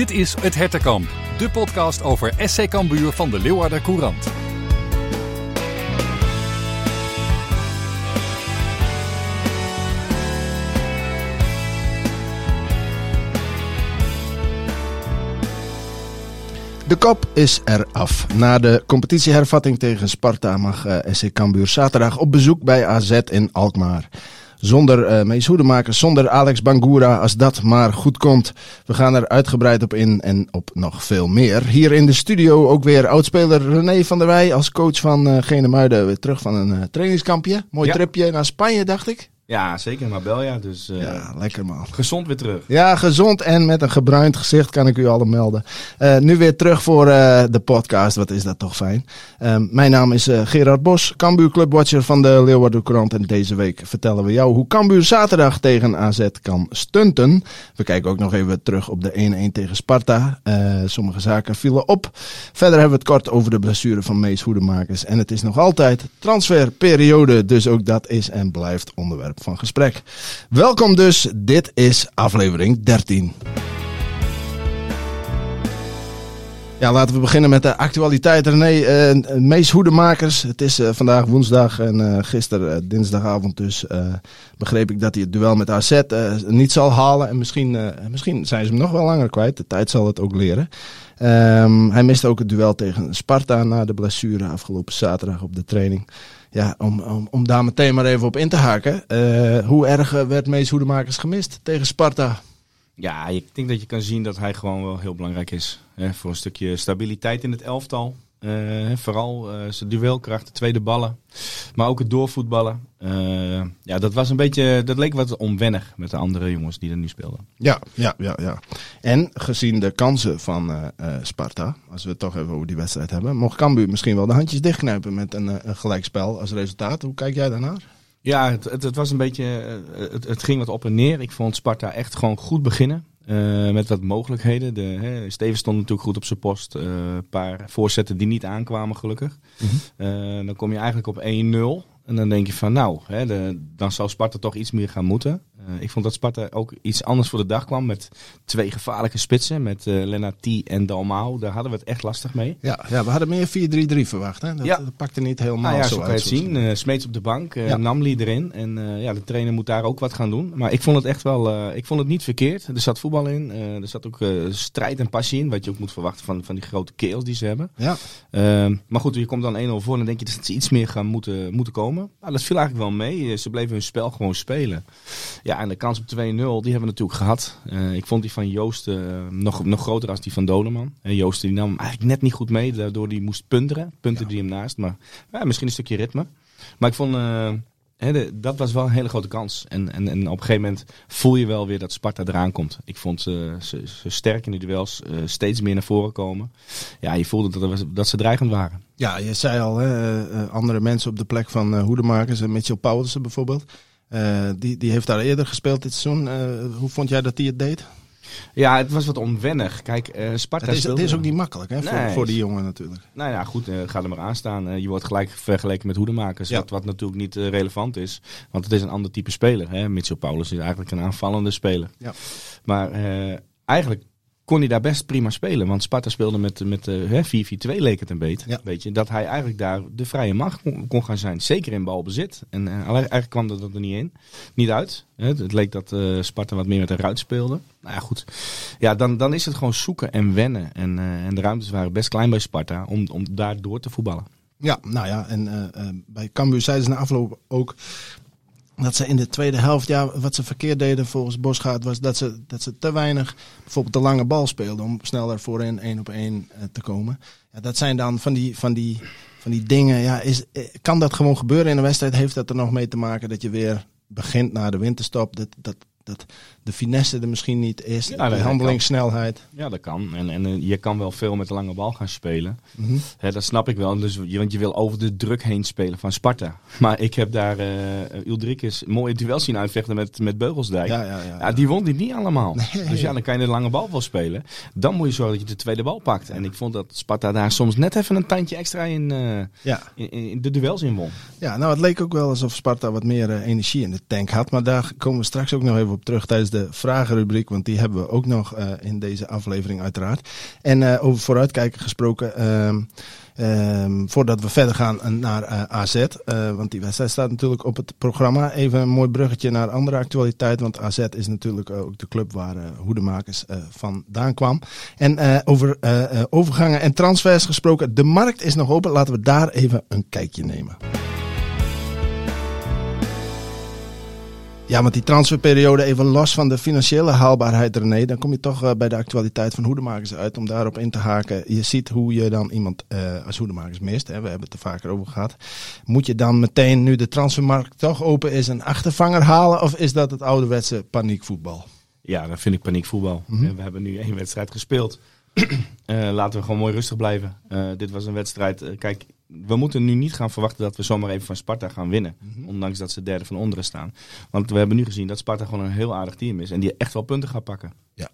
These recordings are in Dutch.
Dit is Het Hertenkamp, de podcast over SC Cambuur van de Leeuwarder Courant. De kop is eraf. Na de competitiehervatting tegen Sparta mag eh, SC Cambuur zaterdag op bezoek bij AZ in Alkmaar. Zonder uh, Mees Hoedemakers, zonder Alex Bangura, als dat maar goed komt. We gaan er uitgebreid op in en op nog veel meer. Hier in de studio ook weer oudspeler René van der Wij als coach van uh, Genemuiden. Weer terug van een uh, trainingskampje. Mooi Ja. tripje naar Spanje, dacht ik. Ja, zeker. Marbella, dus eh, Ja, lekker man. gezond weer terug. Ja, gezond en met een gebruind gezicht kan ik u allen melden. Eh, nu weer terug voor eh, de podcast. Wat is dat toch fijn. Ehm, mijn naam is Gerard Bos, Cambuur Clubwatcher van de Leeuwarden Courant. En deze week vertellen we jou hoe Cambuur zaterdag tegen AZ kan stunten. We kijken ook nog even terug op de 1-1 tegen Sparta. Sommige zaken vielen op. Verder hebben we het kort over de blessure van Mees Hoedemakers. En het is nog altijd transferperiode. Dus ook dat is en blijft onderwerp van gesprek. Welkom dus, dit is aflevering 13. Ja, laten we beginnen met de actualiteit. René, eh Mees Hoedemakers. Het is eh, vandaag woensdag en eh gisteren dinsdagavond dus begreep ik dat hij het duel met AZ niet zal halen. En misschien, misschien zijn ze hem nog wel langer kwijt. De tijd zal het ook leren. Ehm, hij miste ook het duel tegen Sparta na de blessure afgelopen zaterdag op de training. Ja, om, om, om daar meteen maar even op in te haken. Eh, hoe erg eh, werd Mees Hoedemakers gemist tegen Sparta? Ja, ik denk dat je kan zien dat hij gewoon wel heel belangrijk is. Hè, voor een stukje stabiliteit in het elftal. Eh, vooral eh, zijn duelkracht, de tweede ballen. Maar ook het doorvoetballen. Eh, ja, dat was een beetje, dat leek wat onwennig met de andere jongens die er nu speelden. Ja, ja, ja, ja. En gezien de kansen van Sparta, als we het toch even over die wedstrijd hebben, mocht Cambuur misschien wel de handjes dichtknijpen met een, een gelijkspel als resultaat. Hoe kijk jij daarnaar? Ja, het, het, het was een beetje, het, het ging wat op en neer. Ik vond Sparta echt gewoon goed beginnen. Eh, met wat mogelijkheden. De, hè, Steven stond natuurlijk goed op zijn post. Eh, Een paar voorzetten die niet aankwamen, gelukkig. Eh, dan kom je eigenlijk op 1-0. En dan denk je van, nou, hè, de, dan zou Sparta toch iets meer gaan moeten. Eh, ik vond dat Sparta ook iets anders voor de dag kwam. Met twee gevaarlijke spitsen. Met eh Lennartie en Dalmau. Daar hadden we het echt lastig mee. Ja, ja we hadden meer 4-3-3 verwacht. Hè? Dat, Ja. dat pakte niet helemaal Nou ja, zo zo kan je het zien. Eh Smeets op de bank, eh Ja. Namli erin. En ja, de trainer moet daar ook wat gaan doen. Maar ik vond het echt wel, ik vond het niet verkeerd. Er zat voetbal in. er zat ook strijd en passie in. Wat je ook moet verwachten van, van die grote keels die ze hebben. Ja, Ehm, maar goed, je komt dan 1-0 voor en dan denk je dat ze iets meer gaan moeten, moeten komen. Nou, dat viel eigenlijk wel mee. Ze bleven hun spel gewoon spelen. Ja, en de kans op 2-0, die hebben we natuurlijk gehad. Eh, ik vond die van Joost eh, nog, nog groter als die van Doleman. En Joost die nam hem eigenlijk net niet goed mee, daardoor die moest punteren. Punten die hem naast, maar ja, misschien een stukje ritme. Maar ik vond, eh, hè, de- dat was wel een hele grote kans. En, en, en op een gegeven moment voel je wel weer dat Sparta eraan komt. Ik vond ze, ze, ze sterk in de duels, steeds meer naar voren komen. Ja, je voelde dat, was, dat ze dreigend waren. ja je zei al, hè, andere mensen op de plek van Hoedemakers. en Mitchell Paulussen bijvoorbeeld. Eh, die, die heeft daar eerder gespeeld dit seizoen. Eh, hoe vond jij dat hij het deed? Ja, het was wat onwennig. Kijk, eh Sparta Het is, het is ook niet makkelijk hè, voor, Nee. voor die jongen natuurlijk. Nou ja, goed, eh, ga er maar aan staan. Je wordt gelijk vergeleken met hoedemakers. Ja. Wat, wat natuurlijk niet relevant is. Want het is een ander type speler. Hè? Mitchell Paulus is eigenlijk een aanvallende speler. Ja. Maar eigenlijk kon hij daar best prima spelen. Want Sparta speelde met, met eh, hè, 4-4-2 leek het een beetje. Ja. Weet je, dat hij eigenlijk daar de vrije macht kon, kon gaan zijn. Zeker in balbezit. En eh, alleen- eigenlijk kwam dat er niet in. Niet uit. Het, het leek dat eh, Sparta wat meer met de ruit speelde. Nou ja, goed. Ja, dan, dan is het gewoon zoeken en wennen. En, eh, en de ruimtes waren best klein bij Sparta om, om daar door te voetballen. Ja, nou ja, en eh, eh, bij Cambuur zeiden ze na afloop ook dat ze in de tweede helft, ja, wat ze verkeerd deden volgens Bosgaard, was dat ze, dat ze te weinig bijvoorbeeld de lange bal speelden om sneller voorin één op één eh, te komen. Ja, dat zijn dan van die, van die, van die dingen, ja, is, eh, kan dat gewoon gebeuren in een wedstrijd? Heeft dat er nog mee te maken dat je weer begint na de winterstop, dat, dat, dat de finesse er misschien niet is, Ja, de handelingssnelheid. Ja, dat kan. En, en eh, je kan wel veel met de lange bal gaan spelen. Mhm. Hè, dat snap ik wel. Dus, je- want je wil over de druk heen spelen van Sparta. Maar ik heb daar uh, Uldrikis mooie duels zien uitvechten met, met Beugelsdijk. Ja, ja, ja. Ja, die won die niet allemaal. Dus ja, dan kan je de lange bal wel spelen. Dan moet je zorgen dat je de tweede bal pakt. En ik vond dat Sparta daar soms net even een tandje extra in, eh, ja. in, in de duels in won. Ja, nou het leek ook wel alsof Sparta wat meer eh, energie in de tank had. Maar daar komen we straks ook nog even op terug tijdens de vragenrubriek, want die hebben we ook nog in deze aflevering uiteraard. En over vooruitkijken gesproken. Ehm, Ehm, voordat we verder gaan naar eh, AZ, uh, eh, want die wedstrijd staat natuurlijk op het programma. Even een mooi bruggetje naar andere actualiteit, want AZ is natuurlijk ook de club waar Hoedemakers vandaan kwam. En over overgangen en transfers gesproken, de markt is nog open. Laten we daar even een kijkje nemen. Ja, want die transferperiode, even los van de financiële haalbaarheid, René, dan kom je toch uh, bij de actualiteit van hoedemakers uit om daarop in te haken. Je ziet hoe je dan iemand uh, als hoedemakers mist. Hè. We hebben het er vaker over gehad. Moet je dan meteen, nu de transfermarkt toch open is, een achtervanger halen? Of is dat het ouderwetse paniekvoetbal? Ja, dat vind ik paniekvoetbal. Mm We hebben nu één wedstrijd gespeeld. uh, laten we gewoon mooi rustig blijven. dit was een wedstrijd. kijk, we moeten nu niet gaan verwachten dat we zomaar even van Sparta gaan winnen. Mhm. Ondanks dat ze derde van onderen staan. Want we hebben nu gezien dat Sparta gewoon een heel aardig team is. En die echt wel punten gaat pakken. Ja.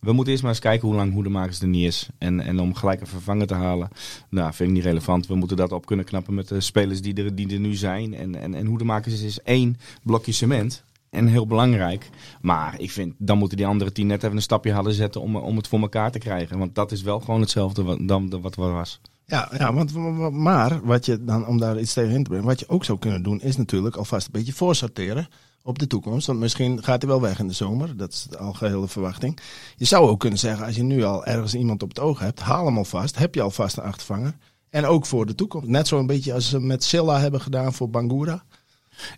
We moeten eerst maar eens kijken hoe lang Hoedemakers er niet is. En, en om gelijk een vervanger te halen, nou, vind ik niet relevant. We moeten dat op kunnen knappen met de spelers die er, die er nu zijn. En, en, en Hoedemakers is één blokje cement. En heel belangrijk. Maar ik vind, dan moeten die andere tien net even een stapje hadden zetten om, om het voor elkaar te krijgen. Want dat is wel gewoon hetzelfde wat, dan, wat was. Ja, ja want, maar wat je dan, om daar iets tegen in te brengen, wat je ook zou kunnen doen, is natuurlijk alvast een beetje voorsorteren op de toekomst. Want misschien gaat hij wel weg in de zomer. Dat is de algehele verwachting. Je zou ook kunnen zeggen, als je nu al ergens iemand op het oog hebt, haal hem alvast. Heb je alvast een achtervanger. En ook voor de toekomst. Net zo een beetje als ze met Silla hebben gedaan voor Bangura.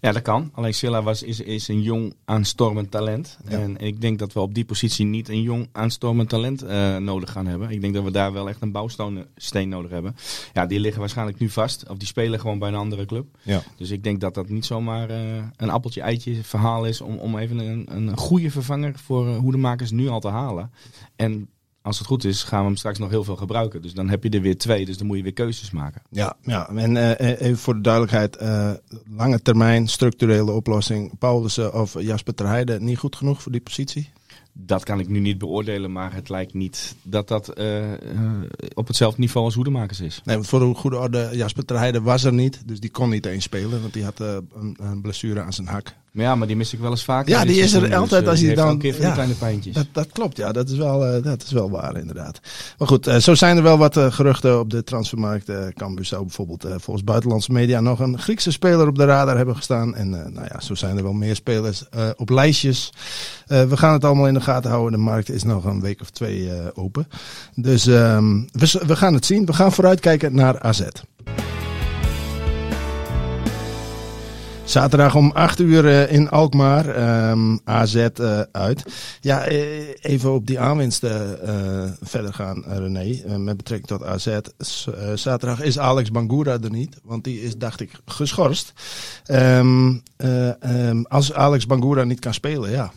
Ja, dat kan. Alleen Silla was, is, is een jong aanstormend talent. En ik denk dat we op die positie niet een jong aanstormend talent uh, nodig gaan hebben. Ik denk dat we daar wel echt een bouwsteen nodig hebben. Ja, die liggen waarschijnlijk nu vast. Of die spelen gewoon bij een andere club. Ja. Dus ik denk dat dat niet zomaar uh, een appeltje-eitje verhaal is om, om even een, een goede vervanger voor uh, hoedemakers nu al te halen. En als het goed is, gaan we hem straks nog heel veel gebruiken. Dus dan heb je er weer twee, dus dan moet je weer keuzes maken. Ja, ja. en uh, even voor de duidelijkheid, uh, lange termijn structurele oplossing, Paulussen of Jasper Terheide niet goed genoeg voor die positie? Dat kan ik nu niet beoordelen, maar het lijkt niet dat dat uh, op hetzelfde niveau als Hoedemakers is. Nee, voor een goede orde, Jasper Terheide was er niet, dus die kon niet eens spelen, want die had een, een blessure aan zijn hak. Maar ja, maar die mis ik wel eens vaker. Ja, die is er altijd dus, als je dan. Een keer ja, kleine pijntjes. Dat, dat klopt, ja, dat is, wel, uh, dat is wel waar, inderdaad. Maar goed, uh, zo zijn er wel wat uh, geruchten op de transfermarkt. Cambuur zou bijvoorbeeld volgens buitenlandse media nog een Griekse speler op de radar hebben gestaan. En nou ja, zo zijn er wel meer spelers op lijstjes. we gaan het allemaal in de gaten houden. De markt is nog een week of twee open. Dus um, we, we gaan het zien. We gaan vooruitkijken naar AZ. Zaterdag om 8 uur uh, in Alkmaar, um, ehm, AZ uh, uit. Ja, uh, even op die aanwinsten verder gaan, René, met betrekking tot AZ. zaterdag is Alex Bangura er niet, want die is, dacht ik, geschorst. Um, um, als Alex Bangura niet kan spelen, ja,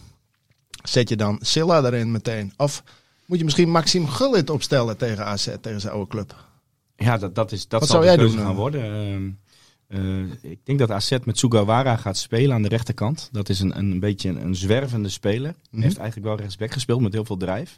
zet je dan Silla erin meteen? Of moet je misschien Maxime Gullit opstellen tegen AZ, tegen zijn oude club? Ja, dat, dat, is, dat Wat zal zou jij doen, gaan worden. Uh, ik denk dat AZ met Sugawara gaat spelen aan de rechterkant. Dat is een, een beetje een, een zwervende speler. Mm Heeft eigenlijk wel rechtsback gespeeld met heel veel drijf.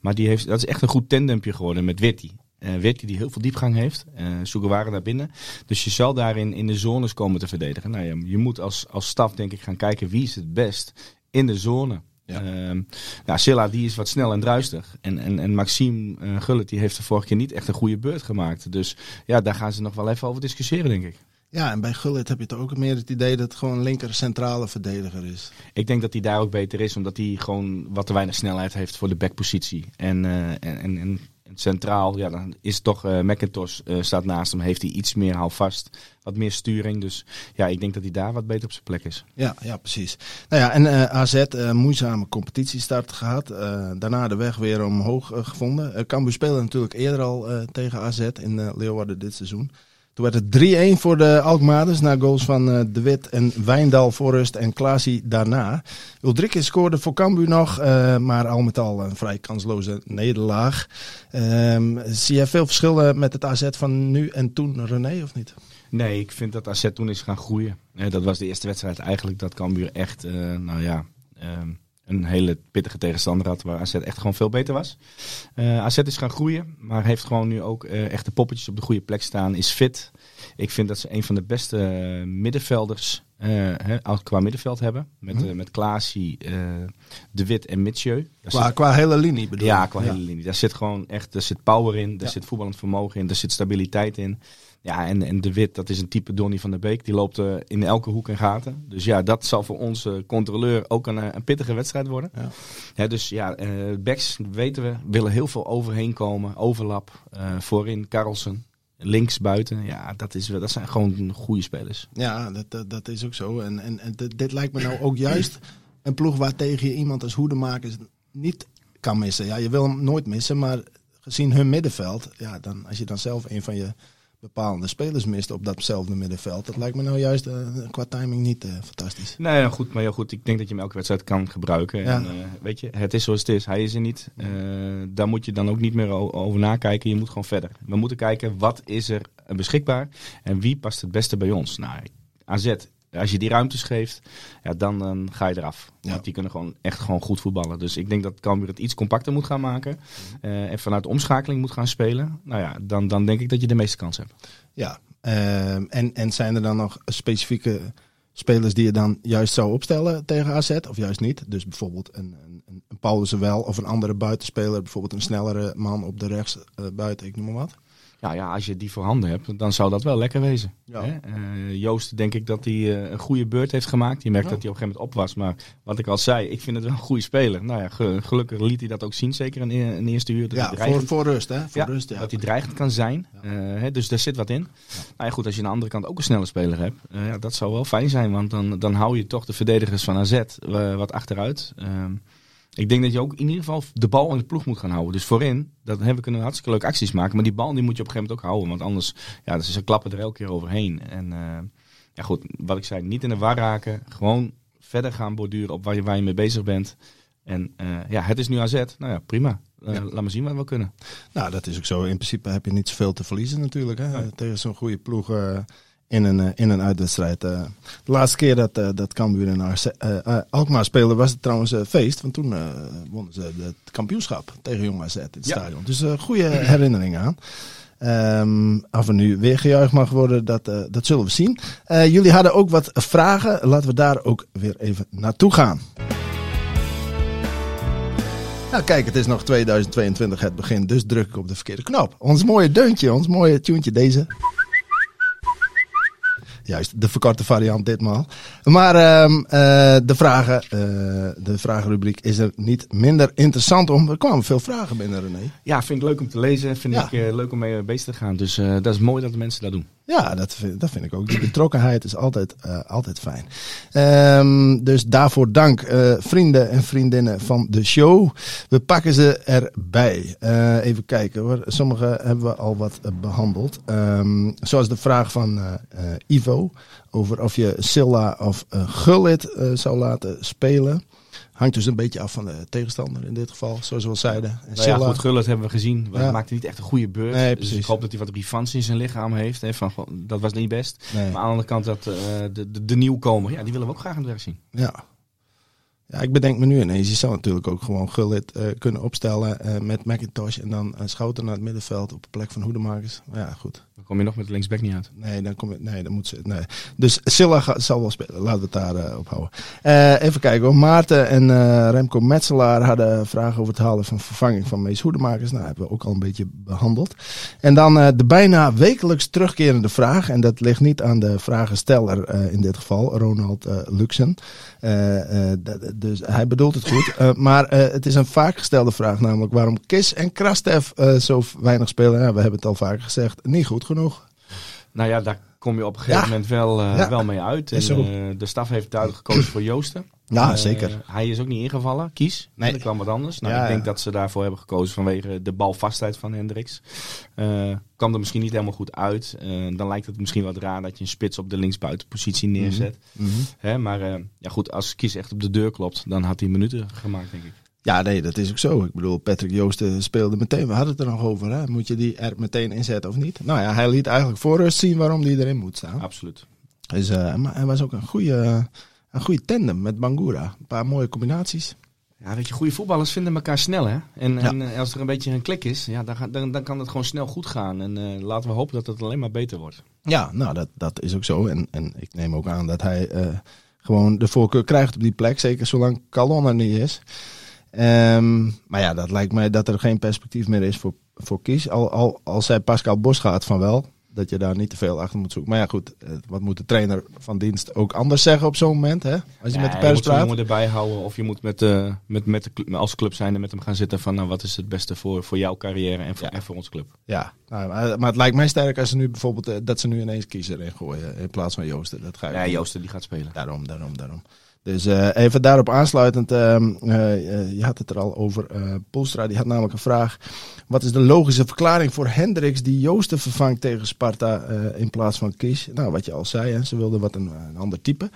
Maar die heeft, dat is echt een goed tandempje geworden met Witty. Uh, Witty die heel veel diepgang heeft. Uh, Sugawara naar binnen. Dus je zal daarin in de zones komen te verdedigen. Nou, je, je moet als, als staf denk ik gaan kijken wie is het best in de zone. Ja. Uh, nou, Silla die is wat snel en druistig. En, en, en Maxime uh, Gullit die heeft de vorige keer niet echt een goede beurt gemaakt. Dus ja, daar gaan ze nog wel even over discussiëren, denk ik. Ja, en bij Gullit heb je toch ook meer het idee dat het gewoon een linker centrale verdediger is. Ik denk dat hij daar ook beter is, omdat hij gewoon wat te weinig snelheid heeft voor de backpositie. En, uh, en, en, en, centraal, ja, dan is toch uh, McIntosh uh, staat naast hem, heeft hij iets meer houvast, wat meer sturing. Dus ja, ik denk dat hij daar wat beter op zijn plek is. Ja, ja precies. Nou ja, en AZ, moeizame competitiestart gehad. daarna de weg weer omhoog gevonden. Cambuur speelde natuurlijk eerder al tegen AZ in Leeuwarden dit seizoen. Toen werd het 3-1 voor de Alkmaarders na goals van uh, De Wit en Wijndal voor rust en Klaasie daarna. Ulrike scoorde voor Cambuur nog, uh, maar al met al een vrij kansloze nederlaag. Um, zie je veel verschillen met het AZ van nu en toen, René, of niet? Nee, ik vind dat AZ toen is gaan groeien. dat was de eerste wedstrijd eigenlijk dat Cambuur echt, nou ja... Um, een hele pittige tegenstander had waar AZ echt gewoon veel beter was. Uh, AZ is gaan groeien, maar heeft gewoon nu ook uh, echt de poppetjes op de goede plek staan. Is fit. Ik vind dat ze een van de beste middenvelders uh, hè, qua middenveld hebben. Met, mm. met Klaasie, De Wit en Mitchell. Qua, qua hele linie bedoel Ja, qua hele linie. Daar zit gewoon echt er zit power in, daar ja. zit voetballend vermogen in, daar zit stabiliteit in. Ja, en, en De Wit, dat is een type Donny van der Beek. Die loopt uh, in elke hoek en gaten. Dus ja, dat zal voor onze controleur ook een, een pittige wedstrijd worden. Ja. ja dus ja, uh, backs, weten we, willen heel veel overheen komen. Overlap, uh, voorin, Carlsen. Links buiten, ja, dat, is, dat zijn gewoon goede spelers. Ja, dat, dat, dat is ook zo. En, en, en dit lijkt me nou ook juist een ploeg waar tegen je iemand als hoedemaker niet kan missen. Ja, je wil hem nooit missen, maar gezien hun middenveld, ja, dan, als je dan zelf een van je bepaalde spelers mist op datzelfde middenveld. Dat lijkt me nou juist uh, qua timing niet uh, fantastisch. Nee, ja, goed, maar ja, goed, ik denk dat je hem elke wedstrijd kan gebruiken. Ja. En, uh, weet je, het is zoals het is. Hij is er niet. daar moet je dan ook niet meer over nakijken. Je moet gewoon verder. We moeten kijken wat is er beschikbaar en wie past het beste bij ons. Nou, AZ als je die ruimtes geeft, ja, dan, dan ga je eraf. Ja. Want die kunnen gewoon echt gewoon goed voetballen. Dus ik denk dat Cambuur het iets compacter moet gaan maken. Uh, en vanuit de omschakeling moet gaan spelen. Nou ja, dan, dan denk ik dat je de meeste kans hebt. Ja, uh, en, en zijn er dan nog specifieke spelers die je dan juist zou opstellen tegen AZ? Of juist niet? Dus bijvoorbeeld een, een, een Paulus wel of een andere buitenspeler. Bijvoorbeeld een snellere man op de rechts uh, buiten, ik noem maar wat. Nou ja, als je die voorhanden hebt, dan zou dat wel lekker wezen. Ja. Uh, Joost, denk ik dat hij uh, een goede beurt heeft gemaakt. Je merkt ja. dat hij op een gegeven moment op was. Maar wat ik al zei, ik vind het wel een goede speler. Nou ja, gelukkig liet hij dat ook zien, zeker in, de eerste uur. Dat ja, dreigend, voor, voor rust, hè? Voor ja, rust, ja. Dat hij dreigend kan zijn. Uh, hè, dus daar zit wat in. Nou ja, goed, als je aan de andere kant ook een snelle speler hebt, ja, dat zou wel fijn zijn. Want dan, dan hou je toch de verdedigers van AZ wat achteruit. Ik denk dat je ook in ieder geval de bal in de ploeg moet gaan houden. Dus voorin, dat hebben we kunnen hartstikke leuke acties maken. Maar die bal die moet je op een gegeven moment ook houden. Want anders, ja, ze klappen er elke keer overheen. En uh, ja goed, wat ik zei, niet in de war raken. Gewoon verder gaan borduren op waar je, waar je mee bezig bent. En uh, ja, het is nu AZ. Nou ja, prima. Uh, ja. Laat maar zien wat we kunnen. Nou, dat is ook zo. In principe heb je niet zoveel te verliezen natuurlijk. Hè? Ja. Tegen zo'n goede ploeg in een, in een uitwedstrijd. Uh, de laatste keer dat, uh, dat Cambuur en Alkmaar speelden was het trouwens feest. Want toen wonnen ze het kampioenschap tegen Jong AZ in het ja. stadion. Dus goede herinneringen aan. Um, of er nu weer gejuicht mag worden, dat, dat zullen we zien. jullie hadden ook wat vragen. Laten we daar ook weer even naartoe gaan. Nou kijk, het is nog 2022 het begin, dus druk ik op de verkeerde knop. Ons mooie deuntje, ons mooie tuentje deze. Juist, de verkorte variant ditmaal. Maar uh, uh, de, vragen, uh, de vragenrubriek is er niet minder interessant om. Er kwamen veel vragen binnen, René. Ja, vind ik leuk om te lezen. Vind ja. ik eh, leuk om mee bezig te gaan. Dus dat is mooi dat de mensen dat doen. Ja, dat vind, dat vind ik ook. Die betrokkenheid is altijd, uh, altijd fijn. Um, dus daarvoor dank, uh, vrienden en vriendinnen van de show. We pakken ze erbij. Uh, even kijken hoor. Sommige hebben we al wat behandeld. Um, zoals de vraag van Ivo over of je Silla of Gullit zou laten spelen. Hangt dus een beetje af van de tegenstander in dit geval, zoals we al zeiden. En nou ja, goed, Gullit hebben we gezien. Ja. maakte niet echt een goede beurt. Nee, dus ik hoop dat hij wat revanche in zijn lichaam heeft. Hè, van, dat was niet best. Nee. Maar aan de andere kant, dat, uh, de, de, de nieuwkomer, ja, die willen we ook graag aan het werk zien. Ja. Ja, ik bedenk me nu ineens. Je zou natuurlijk ook gewoon Gullit uh, kunnen opstellen uh, met McIntosh. En dan uh, Schouten naar het middenveld op de plek van Hoedemakers. Ja, goed. Dan kom je nog met linksback niet uit. Nee, dan kom je, nee, dan moet ze. Nee. Dus Silla gaat, zal wel spelen. Laten we het daar op houden. even kijken hoor. Maarten en Remco Metselaar hadden vragen over het halen van vervanging van Mees Hoedemakers. Nou, hebben we ook al een beetje behandeld. En dan de bijna wekelijks terugkerende vraag. En dat ligt niet aan de vragensteller in dit geval, Ronald Luxen. Dus hij bedoelt het goed. maar het is een vaak gestelde vraag, namelijk waarom Kis en Krastev zo weinig spelen. Nou, we hebben het al vaker gezegd. Niet goed genoeg. Nou ja, daar kom je op een gegeven ja. moment wel, uh, ja. wel mee uit. En, uh, de staf heeft duidelijk gekozen voor Joosten. Ja, uh, zeker. Hij is ook niet ingevallen. Kies. Nee. Er kwam wat anders. Nou, ja, ik denk dat ze daarvoor hebben gekozen vanwege de balvastheid van Hendricks. kwam er misschien niet helemaal goed uit. dan lijkt het misschien wat raar dat je een spits op de linksbuitenpositie neerzet. Mm -hmm. Hè, maar ja, goed, als Kies echt op de deur klopt, dan had hij minuten gemaakt, denk ik. Ja, nee, dat is ook zo. Ik bedoel, Patrick Joosten speelde meteen. We hadden het er nog over. Hè? Moet je die er meteen inzetten of niet? Nou ja, hij liet eigenlijk voor rust zien waarom die erin moet staan. Absoluut. Dus, uh, maar hij was ook een goede, een goede tandem met Bangura. Een paar mooie combinaties. Ja, weet je, goede voetballers vinden elkaar snel, hè? En, Ja. en eh, als er een beetje een klik is, ja, dan, dan, dan kan het gewoon snel goed gaan. En eh, laten we hopen dat het alleen maar beter wordt. Ja, nou, dat, dat is ook zo. En, en ik neem ook aan dat hij eh, gewoon de voorkeur krijgt op die plek. Zeker zolang Calon er niet is. Ehm, maar ja, dat lijkt mij dat er geen perspectief meer is voor, voor Kies. Al, al, al zei Pascal Bos gaat van wel. Dat je daar niet te veel achter moet zoeken. Maar ja, goed. eh, Wat moet de trainer van dienst ook anders zeggen op zo'n moment? Hè? Als je met de pers moet praat. jongen erbij houden. Of je moet met, eh, met, met de club, als club zijn met hem gaan zitten van nou, wat is het beste voor, voor jouw carrière en voor, Ja. en voor onze club. Ja, nou, maar, het lijkt mij sterk als ze nu bijvoorbeeld eh, dat ze nu ineens kiezer in gooien in plaats van Joosten. Dat ga ik Ja, Joosten die gaat spelen. Daarom, daarom, daarom. Dus eh, even daarop aansluitend, ehm, eh, eh, je had het er al over, Poelstra, die had namelijk een vraag. Wat is de logische verklaring voor Hendricks die Joosten vervangt tegen Sparta in plaats van Kies? Nou, wat je al zei, hè, ze wilden wat een, ander type.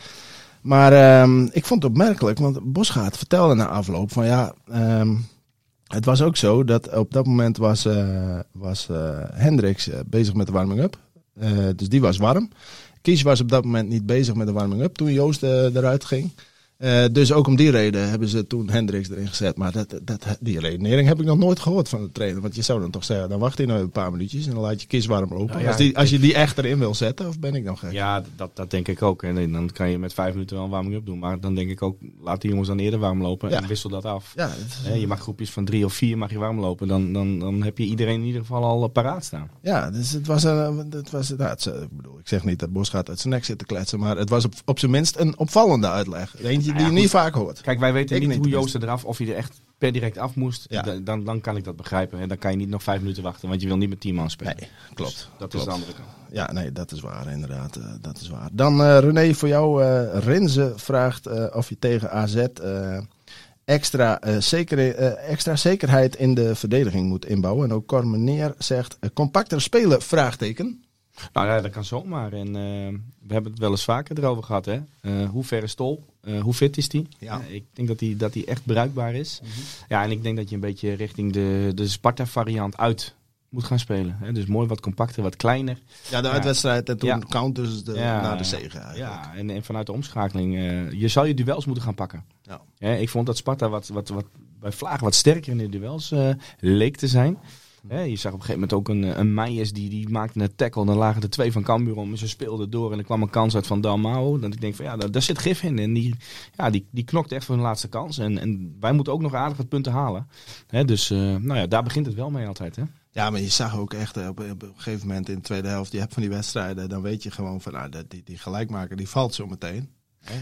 Maar ehm, ik vond het opmerkelijk, want Bosgaard vertelde na afloop van ja, ehm, het was ook zo dat op dat moment was, was Hendricks bezig met de warming-up. Dus die was warm. Kies was op dat moment niet bezig met de warming-up toen Joost eh, eruit ging. Eh, dus ook om die reden hebben ze toen Hendricks erin gezet. Maar dat, dat, die redenering heb ik nog nooit gehoord van de trainer. Want je zou dan toch zeggen, dan wacht hij nog een paar minuutjes en dan laat je Kies warm lopen. Nou ja, als, die, als je die echt erin wil zetten, of ben ik nog gek? Ja, dat, dat denk ik ook. En dan kan je met vijf minuten wel een warming-up doen. Maar dan denk ik ook, laat die jongens dan eerder warm lopen Ja. en wissel dat af. Ja, je mag groepjes van drie of vier mag je warm lopen. Dan, dan, dan heb je iedereen in ieder geval al eh, paraat staan. Ja, dus het was, een, het was nou, het, ik bedoel, ik zeg niet dat Bos gaat uit zijn nek zitten kletsen, maar het was op, op zijn minst een opvallende uitleg. Eentje die je niet vaak hoort. Kijk, wij weten Ik niet hoe. Joost eraf, of hij er echt per direct af moest. Dan, dan kan ik dat begrijpen. En dan kan je niet nog vijf minuten wachten, want je wil niet met tien man spelen. Nee, klopt. Dus dat klopt. is de andere kant. Ja, nee, dat is waar, inderdaad. eh, dat is waar. Dan eh, René, voor jou, Rinze vraagt of je tegen AZ extra, zeker, extra zekerheid in de verdediging moet inbouwen. En ook Cor Meneer zegt, compacter spelen, vraagteken. Nou ja, dat kan zomaar. En eh, we hebben het wel eens vaker erover gehad. Hè? Eh, hoe ver is Tol? Eh, hoe fit is die? Ja. Ik denk dat die, dat die echt bruikbaar is. Ja, en ik denk dat je een beetje richting de, de Sparta-variant uit moet gaan spelen. Hè? Dus mooi wat compacter, wat kleiner. Ja, de uitwedstrijd en toen Ja. counters de, Ja, naar de eigenlijk. Ja, en, en vanuit de omschakeling. je zou je duels moeten gaan pakken. Ja. Ik vond dat Sparta wat, wat, wat bij Vlaag wat sterker in de duels leek te zijn. Je zag op een gegeven moment ook een, een Meijers die, die maakte een tackle. Dan lagen er twee van Cambuur om en ze speelden door. En er kwam een kans uit van Dalmau. Dat ik denk van ja, daar, zit gif in. En die, ja, die, die knokt echt voor hun laatste kans. En, en wij moeten ook nog aardig wat punten halen. Hè, dus eh, nou ja, daar begint het wel mee altijd. Hè? Ja, maar je zag ook echt eh, op, een gegeven moment in de tweede helft, je hebt van die wedstrijden, dan weet je gewoon van, nou, die, die gelijkmaker, die valt zo meteen.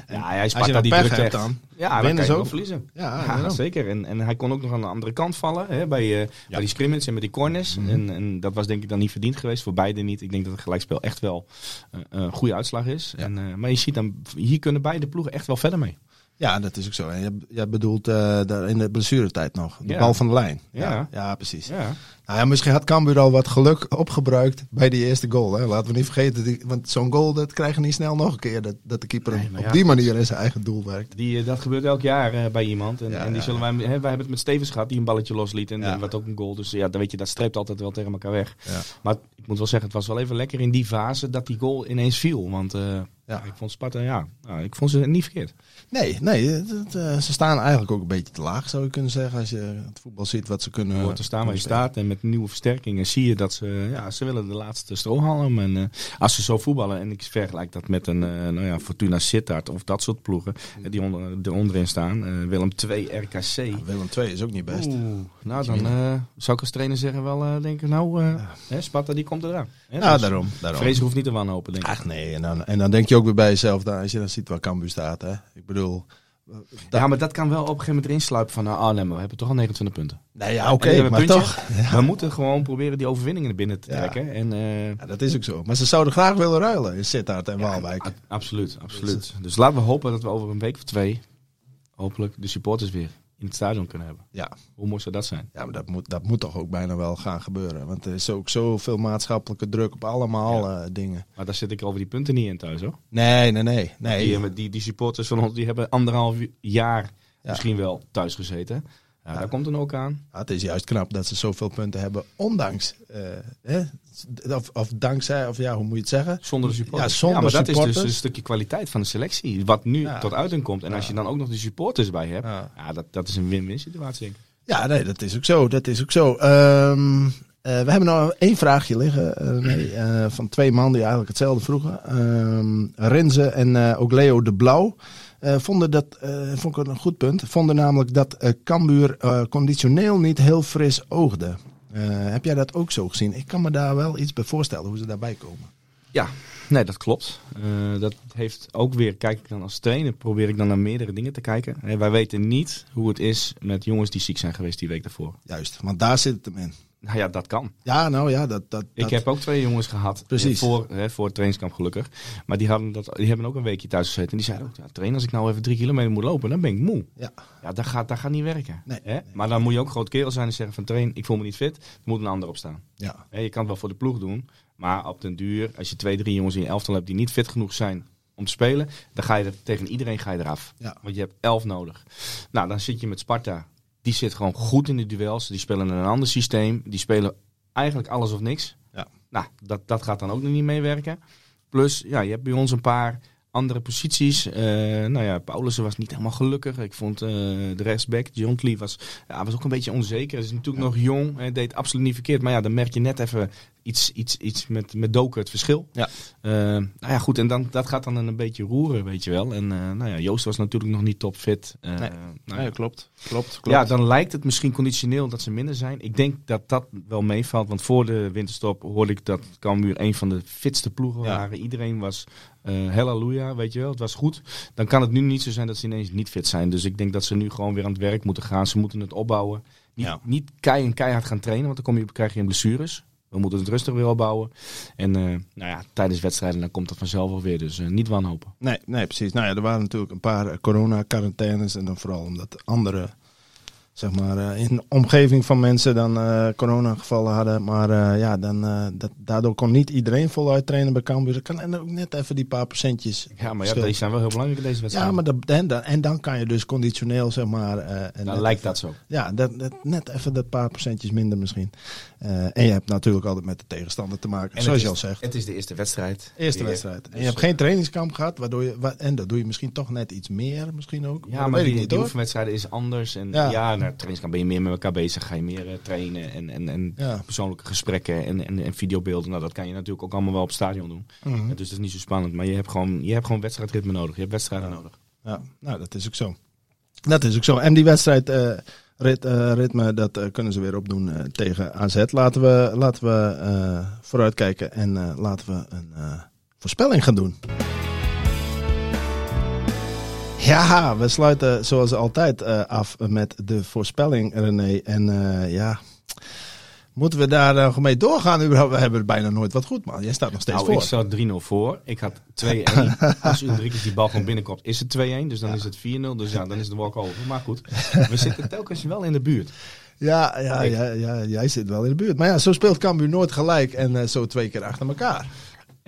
Ja, hij Sparta dan die echt. dan, Ja, dan kan je ook. verliezen. Ja, zeker. En, en hij kon ook nog aan de andere kant vallen hè, bij, eh, bij die scrimmage en met die corners. Mhm. en, en dat was denk ik dan niet verdiend geweest voor beide niet. Ik denk dat het gelijkspel echt wel eh, een goede uitslag is. En, eh, maar je ziet dan, hier kunnen beide ploegen echt wel verder mee. Ja, dat is ook zo. En je, je bedoelt eh, daar in de blessuretijd nog. De Ja. bal van de lijn. Ja, Ja. ja, precies. Ja. Nou ja, misschien had Cambuur al wat geluk opgebruikt bij die eerste goal. Hè. Laten we niet vergeten, die, want zo'n goal dat krijg je niet snel nog een keer. Dat, dat de keeper Nee, op die manier in zijn eigen doel werkt. Die, eh, dat gebeurt elk jaar eh, bij iemand. En, en die zullen wij, hè, wij hebben het met Stevens gehad, die een balletje losliet. En, en wat ook een goal. Dus ja, dan weet je, dat streept altijd wel tegen elkaar weg. Ja. Maar ik moet wel zeggen, het was wel even lekker in die fase dat die goal ineens viel. Want Ja. ik vond Sparta, ja, nou, ik vond ze niet verkeerd. Nee, nee eh, ze staan eigenlijk ook een beetje te laag, zou je kunnen zeggen. Als je het voetbal ziet wat ze kunnen. Hoort te staan waar je staat. En met nieuwe versterkingen zie je dat ze, ja, ze willen de laatste strohalm. En eh, als ze zo voetballen, en ik vergelijk dat met een eh, nou ja, Fortuna Sittard of dat soort ploegen die onder, er onderin staan. Willem 2, RKC. Willem II is ook niet best. Oeh, nou, dan zou ik als trainer zeggen wel eh, denken, nou, hè, Sparta die komt eraan. Hè, Ja, dus daarom. daarom. Vrezen hoeft niet te wanhopen, denk ik. Ach nee, en dan, en dan denk je ook weer bij jezelf, dan, als je dan ziet waar Cambuur staat. Hè. Ik bedoel, Ja, maar dat kan wel op een gegeven moment erin sluipen van, nou, nee, maar we hebben toch al 29 punten. nee, ja, oké, maar puntje. toch. We moeten gewoon proberen die overwinningen er binnen te Ja. trekken. En, eh, Ja, dat is ook zo. Maar ze zouden graag willen ruilen in Sittard en Waalwijk. Absoluut, absoluut. Dus laten we hopen dat we over een week of twee hopelijk de supporters weer in het stadion kunnen hebben. Ja, Hoe mooi zou dat zijn? ja maar dat moet, dat moet toch ook bijna wel gaan gebeuren. Want er is ook zoveel maatschappelijke druk op allemaal eh, dingen. Maar daar zit ik over die punten niet in thuis hoor. Nee, nee, nee. nee. Die, die, die supporters van ons die hebben anderhalf jaar Ja. misschien wel thuis gezeten. Ja, daar komt dan ook aan. Ja, het is juist knap dat ze zoveel punten hebben, ondanks. eh, hè? Of, of dankzij, of ja, hoe moet je het zeggen? Zonder de supporters. Ja, zonder maar dat is supporters. dus een stukje kwaliteit van de selectie. Wat nu Ja. tot uiting komt. En als je dan ook nog de supporters bij hebt. Ja. Ja, dat, dat is een win-win situatie. denk ik. Ja, nee, dat is ook zo. Dat is ook zo. Ehm, eh, we hebben nog één vraagje liggen, eh, nee, eh, van twee man die eigenlijk hetzelfde vroegen. Ehm Renze en eh, ook Leo de Blauw vonden dat, eh, vond ik een goed punt, vonden namelijk dat eh Cambuur eh, conditioneel niet heel fris oogde. Eh, heb jij dat ook zo gezien? Ik kan me daar wel iets bij voorstellen hoe ze daarbij komen. Ja, nee, dat klopt. Eh, dat heeft ook weer, kijk ik dan als trainer, probeer ik dan naar meerdere dingen te kijken. Eh, wij weten niet hoe het is met jongens die ziek zijn geweest die week daarvoor. Juist, want daar zit het hem in. Nou ja, dat kan. Ja, nou ja, dat... dat, Ik dat- heb ook twee jongens gehad. Precies. eh, Voor, hè, voor het trainingskamp gelukkig. Maar die, hadden dat, die hebben ook een weekje thuis gezeten. En die zeiden ook, ja, train, als ik nou even drie kilometer moet lopen, dan ben ik moe. Ja. Ja, dat gaat, dat gaat niet werken. Nee, hè? Maar dan moet je ook groot kerel zijn en zeggen van train, ik voel me niet fit. Er moet een ander op staan. Ja, Hè, je kan het wel voor de ploeg doen. Maar op den duur, als je twee, drie jongens in je elftal hebt die niet fit genoeg zijn om te spelen, dan ga je er, tegen iedereen ga je eraf. Ja. Want je hebt elf nodig. Nou, dan zit je met Sparta. Die zit gewoon goed in de duels. Die spelen in een ander systeem. Die spelen eigenlijk alles of niks. Ja. Nou, dat, dat gaat dan ook nog niet meewerken. Plus, ja, je hebt bij ons een paar andere posities. Eh, nou ja, Paulussen was niet helemaal gelukkig. Ik vond eh, de rechtsback, John Lee, was, ja, was ook een beetje onzeker. Hij is natuurlijk nog jong. Hij deed absoluut niet verkeerd. Maar ja, dan merk je net even iets, iets, iets met, met Doken het verschil. Ja. Eh, nou ja, goed. En dan, dat gaat dan een beetje roeren, weet je wel. En nou ja, Joost was natuurlijk nog niet topfit. Nee. nou ja, klopt. Klopt, ja, dan lijkt het misschien conditioneel dat ze minder zijn. Ik denk dat dat wel meevalt. Want voor de winterstop hoorde ik dat Cambuur een van de fitste ploegen waren. Iedereen was eh halleluja, weet je wel. Het was goed. Dan kan het nu niet zo zijn dat ze ineens niet fit zijn. Dus ik denk dat ze nu gewoon weer aan het werk moeten gaan. Ze moeten het opbouwen. Niet, Ja. niet kei en keihard gaan trainen, want dan kom je, krijg je een blessures. We moeten het rustig weer opbouwen. En eh, nou ja, tijdens wedstrijden dan komt dat vanzelf wel weer. Dus eh, niet wanhopen. Nee, nee, precies. Nou ja, er waren natuurlijk een paar corona-quarantaines. En dan vooral omdat andere, zeg maar, eh, in de omgeving van mensen dan eh corona-gevallen hadden. Maar eh, ja, dan, dat, daardoor kon niet iedereen voluit trainen bij Cambuur. Kan en ook net even die paar procentjes. Ja, maar ja, die zijn wel heel belangrijk in deze wedstrijd. Ja, maar dat, en, dan, en dan kan je dus conditioneel, zeg maar... en dan lijkt even- dat zo. Ja, dat, dat, net even dat paar procentjes minder misschien. En je hebt natuurlijk altijd met de tegenstander te maken, En zoals je al zegt. Het is de eerste wedstrijd. Eerste Weer. wedstrijd. En Dus, je hebt geen trainingskamp gehad, waardoor je, wa- en dat doe je misschien toch net iets meer, misschien ook. Ja, maar ik die, niet die is anders. En Ja. ja, naar trainingskamp ben je meer met elkaar bezig. Ga je meer eh, trainen en, en, en Ja. persoonlijke gesprekken en, en, en videobeelden. Nou, dat kan je natuurlijk ook allemaal wel op stadion doen. Mhm. Dus dat is niet zo spannend. Maar je hebt gewoon, je hebt gewoon wedstrijdritme nodig. Je hebt wedstrijden nodig. Ja, nou, dat is ook zo. Dat is ook zo. En die wedstrijd, eh, rit, eh, ritme, dat eh, kunnen ze weer opdoen eh, tegen AZ. Laten we, laten we eh, vooruitkijken en eh, laten we een eh, voorspelling gaan doen. Ja, we sluiten zoals altijd eh, af met de voorspelling, René. En eh, ja, moeten we daar nog mee doorgaan? überhaupt? We hebben bijna nooit wat goed, man. Jij staat nog steeds Nou, voor. ik zat 3-0 voor. Ik had 2-1. Als Ulrike die bal gewoon binnenkomt, is het 2-1. Dus dan is het 4-0. Dus ja, dan is de walk-over. Maar goed, we zitten telkens wel in de buurt. Ja, ja, ja, ja, jij zit wel in de buurt. Maar ja, zo speelt Cambuur nooit gelijk en eh, zo twee keer achter elkaar.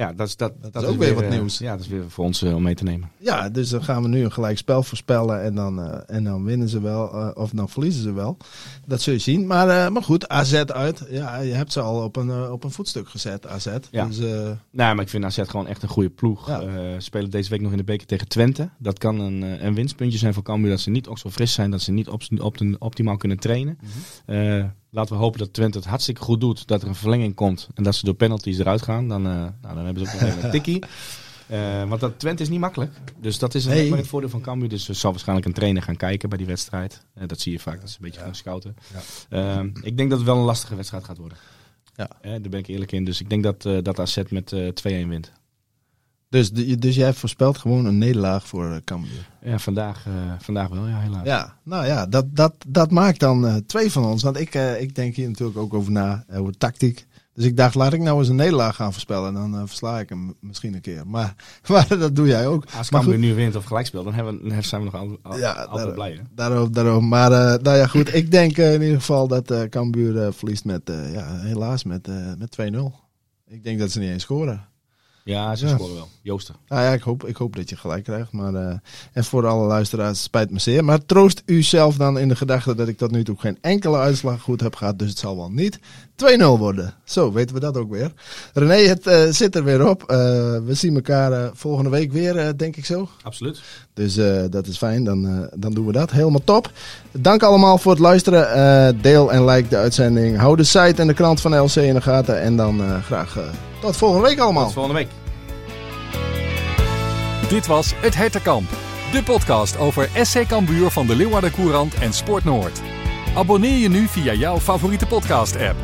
Ja, dat is, dat, dat, is ook weer wat eh, nieuws. Ja, dat is weer voor ons eh, om mee te nemen. Ja, dus dan gaan we nu een gelijk spel voorspellen en dan, eh, en dan winnen ze wel of dan verliezen ze wel. Dat zul je zien. Maar, maar goed, AZ uit. Ja, je hebt ze al op een, op een voetstuk gezet, AZ. Ja. Dus, Nou, maar ik vind AZ gewoon echt een goede ploeg. Ja. Spelen deze week nog in de beker tegen Twente. Dat kan een, een winstpuntje zijn voor Cambuur. Dat ze niet ook zo fris zijn. Dat ze niet op, op optimaal kunnen trainen. Eh, laten we hopen dat Twente het hartstikke goed doet. Dat er een verlenging komt. En dat ze door penalties eruit gaan. Dan, eh, nou, dan hebben ze ook nog even een tikkie. Eh, want dat Twente is niet makkelijk. Dus dat is een Nee. maar het voordeel van Cambuur. Dus er zal waarschijnlijk een trainer gaan kijken bij die wedstrijd. Eh, dat zie je vaak. Dat ze een beetje gaan scouten. Eh, ik denk dat het wel een lastige wedstrijd gaat worden. Ja. Daar ben ik eerlijk in. Dus ik denk dat, dat AZ met eh 2-1 wint. Dus, dus jij voorspelt gewoon een nederlaag voor eh, Cambuur. Ja, vandaag, eh, vandaag wel, ja, helaas. Ja, nou ja, dat, dat, dat maakt dan eh, twee van ons. Want ik, ik denk hier natuurlijk ook over na, over tactiek. Dus ik dacht, laat ik nou eens een nederlaag gaan voorspellen. Dan versla ik hem misschien een keer. Maar, maar dat doe jij ook. Als Cambuur nu wint of gelijk speelt, dan, hebben dan zijn we nog al, al- Ja, altijd daar- blij. Hè? Daarom, daarom. Maar nou ja, goed. Ik denk in ieder geval dat Cambuur verliest met, ja, helaas met, met 2-0. Ik denk dat ze niet eens scoren. Ja, ze Ja. scoren wel. Joosten. Nou ja, ik hoop, ik hoop dat je gelijk krijgt. Maar, eh, en voor alle luisteraars, spijt me zeer. Maar troost u zelf dan in de gedachte dat ik tot nu toe geen enkele uitslag goed heb gehad. Dus het zal wel niet 2-0 worden. Zo, weten we dat ook weer. René, het eh, zit er weer op. Eh, we zien elkaar eh, volgende week weer, denk ik zo. Absoluut. Dus dat is fijn, dan, dan doen we dat. Helemaal top. Dank allemaal voor het luisteren. Deel en like de uitzending. Hou de site en de krant van LC in de gaten. En dan graag tot volgende week allemaal. Tot volgende week. Dit was Het Hertenkamp, de podcast over SC Cambuur van de Leeuwarden Courant en Sport Noord. Abonneer je nu via jouw favoriete podcast-app.